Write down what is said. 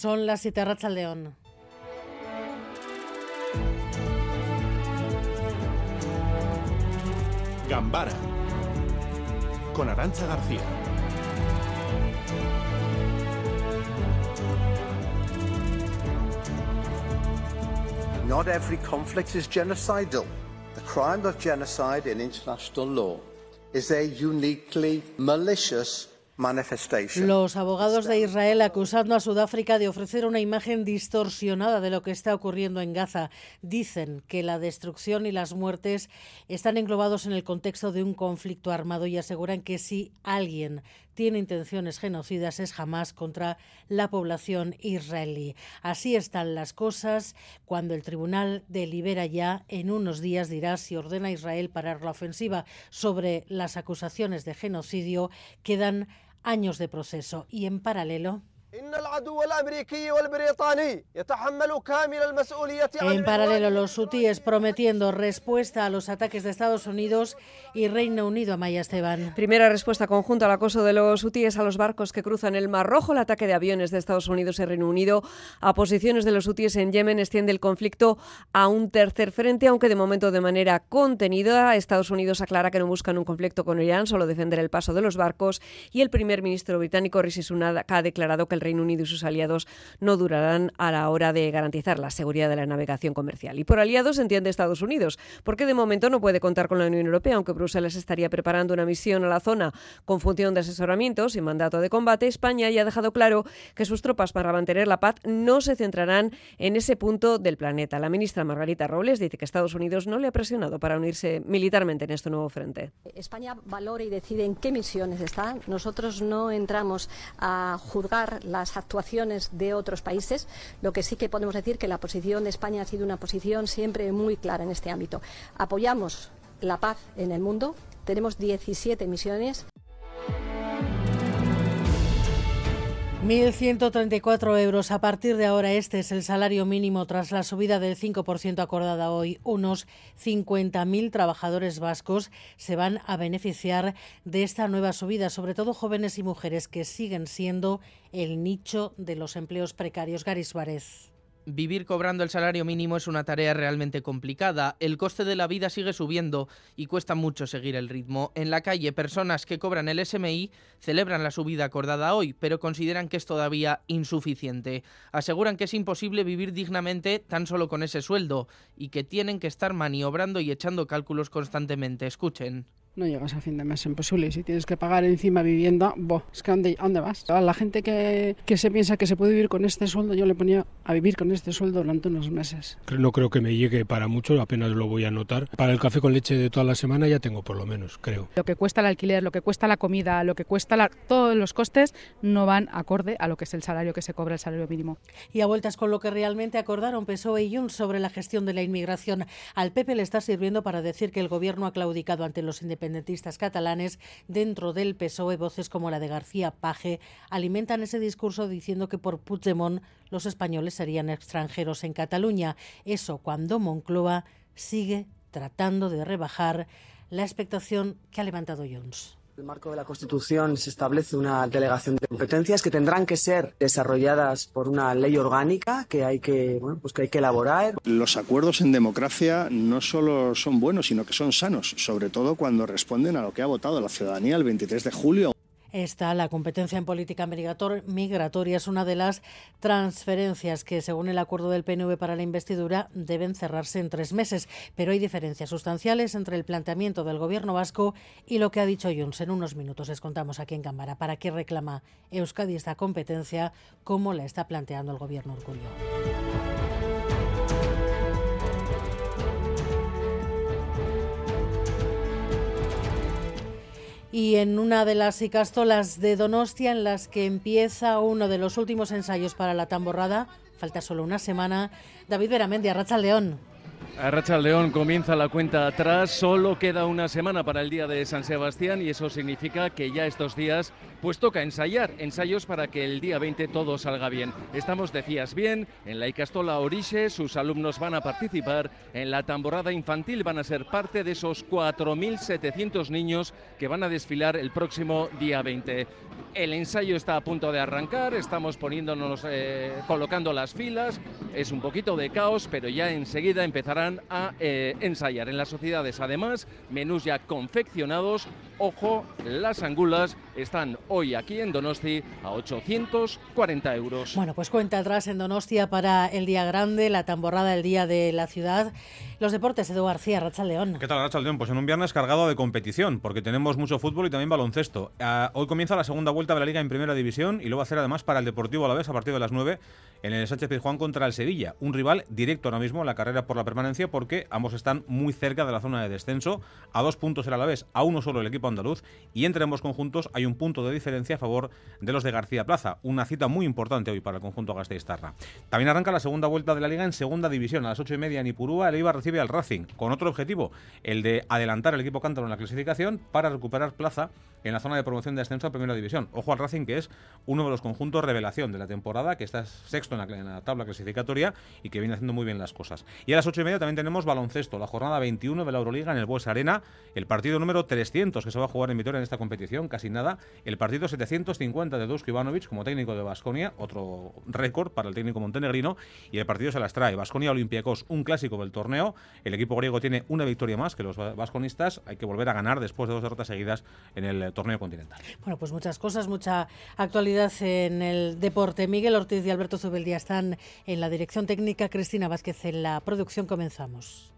Son las siete al León. Gambara con Arancha García. Not every conflict is genocidal. The crime of genocide in international law is a uniquely malicious Los abogados de Israel acusando a Sudáfrica de ofrecer una imagen distorsionada de lo que está ocurriendo en Gaza. Dicen que la destrucción y las muertes están englobados en el contexto de un conflicto armado y aseguran que si alguien tiene intenciones genocidas es jamás contra la población israelí. Así están las cosas cuando el tribunal delibera ya en unos días dirá si ordena a Israel parar la ofensiva sobre las acusaciones de genocidio quedan años de proceso. Y en paralelo en paralelo, los hutíes prometiendo respuesta a los ataques de Estados Unidos y Reino Unido a Maya Esteban. Primera respuesta conjunta al acoso de los hutíes a los barcos que cruzan el Mar Rojo. El ataque de aviones de Estados Unidos y Reino Unido a posiciones de los hutíes en Yemen extiende el conflicto a un tercer frente, aunque de momento de manera contenida. Estados Unidos aclara que no buscan un conflicto con Irán, solo defender el paso de los barcos. Y el primer ministro británico Rishi Sunak ha declarado que Reino Unido y sus aliados no durarán a la hora de garantizar la seguridad de la navegación comercial. Y por aliados entiende Estados Unidos, porque de momento no puede contar con la Unión Europea, aunque Bruselas estaría preparando una misión a la zona con función de asesoramiento sin mandato de combate. España ya ha dejado claro que sus tropas para mantener la paz no se centrarán en ese punto del planeta. La ministra Margarita Robles dice que Estados Unidos no le ha presionado para unirse militarmente en este nuevo frente. España valora y decide en qué misiones está. Nosotros no entramos a juzgar las actuaciones de otros países. Lo que sí que podemos decir que la posición de España ha sido una posición siempre muy clara en este ámbito. Apoyamos la paz en el mundo. Tenemos 17 misiones. 1.134 euros. A partir de ahora, este es el salario mínimo tras la subida del 5% acordada hoy. Unos 50.000 trabajadores vascos se van a beneficiar de esta nueva subida, sobre todo jóvenes y mujeres que siguen siendo el nicho de los empleos precarios. Garis Suárez. Vivir cobrando el salario mínimo es una tarea realmente complicada. El coste de la vida sigue subiendo y cuesta mucho seguir el ritmo. En la calle, personas que cobran el SMI celebran la subida acordada hoy, pero consideran que es todavía insuficiente. Aseguran que es imposible vivir dignamente tan solo con ese sueldo y que tienen que estar maniobrando y echando cálculos constantemente. Escuchen no llegas a fin de mes, imposible. Si tienes que pagar encima vivienda, bo, es que ¿a dónde, dónde vas? A la gente que, que, se piensa que se puede vivir con este sueldo, yo le ponía a vivir con este sueldo durante unos meses. No creo que me llegue para mucho, apenas lo voy a notar. Para el café con leche de toda la semana ya tengo por lo menos, creo. Lo que cuesta el alquiler, lo que cuesta la comida, lo que cuesta la, todos los costes no van acorde a lo que es el salario que se cobra, el salario mínimo. Y a vueltas con lo que realmente acordaron PSOE y Junts sobre la gestión de la inmigración, al PP le está sirviendo para decir que el gobierno ha claudicado ante los independentistas catalanes dentro del PSOE, voces como la de García Paje alimentan ese discurso diciendo que por Puigdemont los españoles serían extranjeros en Cataluña. Eso cuando Moncloa sigue tratando de rebajar la expectación que ha levantado Jones el marco de la Constitución se establece una delegación de competencias que tendrán que ser desarrolladas por una ley orgánica que hay que, bueno, pues que hay que elaborar. Los acuerdos en democracia no solo son buenos, sino que son sanos, sobre todo cuando responden a lo que ha votado la ciudadanía el 23 de julio. Esta, la competencia en política migratoria, es una de las transferencias que, según el acuerdo del PNV para la investidura, deben cerrarse en tres meses. Pero hay diferencias sustanciales entre el planteamiento del Gobierno vasco y lo que ha dicho Junts. En unos minutos les contamos aquí en Cámara para qué reclama Euskadi esta competencia, cómo la está planteando el Gobierno Urculio. Y en una de las icastolas de Donostia en las que empieza uno de los últimos ensayos para la tamborrada, falta solo una semana, David Veramendi, Racha León. Arracha León comienza la cuenta atrás, solo queda una semana para el día de San Sebastián y eso significa que ya estos días pues toca ensayar, ensayos para que el día 20 todo salga bien. Estamos, decías bien, en la Icastola Orixe, sus alumnos van a participar, en la tamborrada infantil van a ser parte de esos 4.700 niños que van a desfilar el próximo día 20. El ensayo está a punto de arrancar, estamos poniéndonos, eh, colocando las filas, es un poquito de caos, pero ya enseguida empezarán a eh, ensayar. En las sociedades, además, menús ya confeccionados. Ojo, las angulas están hoy aquí en Donosti a 840 euros. Bueno, pues cuenta atrás en Donostia para el día grande, la tamborrada del día de la ciudad. Los deportes, Edu García, Racha León. ¿Qué tal, Racha León? Pues en un viernes cargado de competición, porque tenemos mucho fútbol y también baloncesto. Uh, hoy comienza la segunda vuelta de la Liga en Primera División y lo va a hacer además para el Deportivo a la vez a partir de las 9 en el Sánchez Pizjuán contra el Sevilla. Un rival directo ahora mismo en la carrera por la permanencia porque ambos están muy cerca de la zona de descenso. A dos puntos el Alavés, a uno solo el equipo andaluz y entre ambos conjuntos hay un punto de diferencia a favor de los de García Plaza. Una cita muy importante hoy para el conjunto Gasteiztarra. También arranca la segunda vuelta de la Liga en Segunda División. A las ocho y media en Ipurúa el Eibar recibe al Racing con otro objetivo, el de adelantar el equipo cántaro en la clasificación para recuperar plaza en la zona de promoción de ascenso a Primera División. Ojo al Racing, que es uno de los conjuntos revelación de la temporada, que está sexto en la, en la, tabla clasificatoria y que viene haciendo muy bien las cosas. Y a las ocho y media también tenemos baloncesto, la jornada 21 de la Euroliga en el Bues Arena, el partido número 300 que se va a jugar en Vitoria en esta competición, casi nada, el partido 750 de Dusko Ivanovic como técnico de Basconia, otro récord para el técnico montenegrino, y el partido se las trae. Basconia Olympiacos, un clásico del torneo, el equipo griego tiene una victoria más que los vasconistas, hay que volver a ganar después de dos derrotas seguidas en el torneo continental. Bueno, pues muchas cosas, mucha actualidad en el deporte. Miguel Ortiz y Alberto Zubeldía están en la dirección técnica, Cristina Vázquez en la producción. Comenzamos.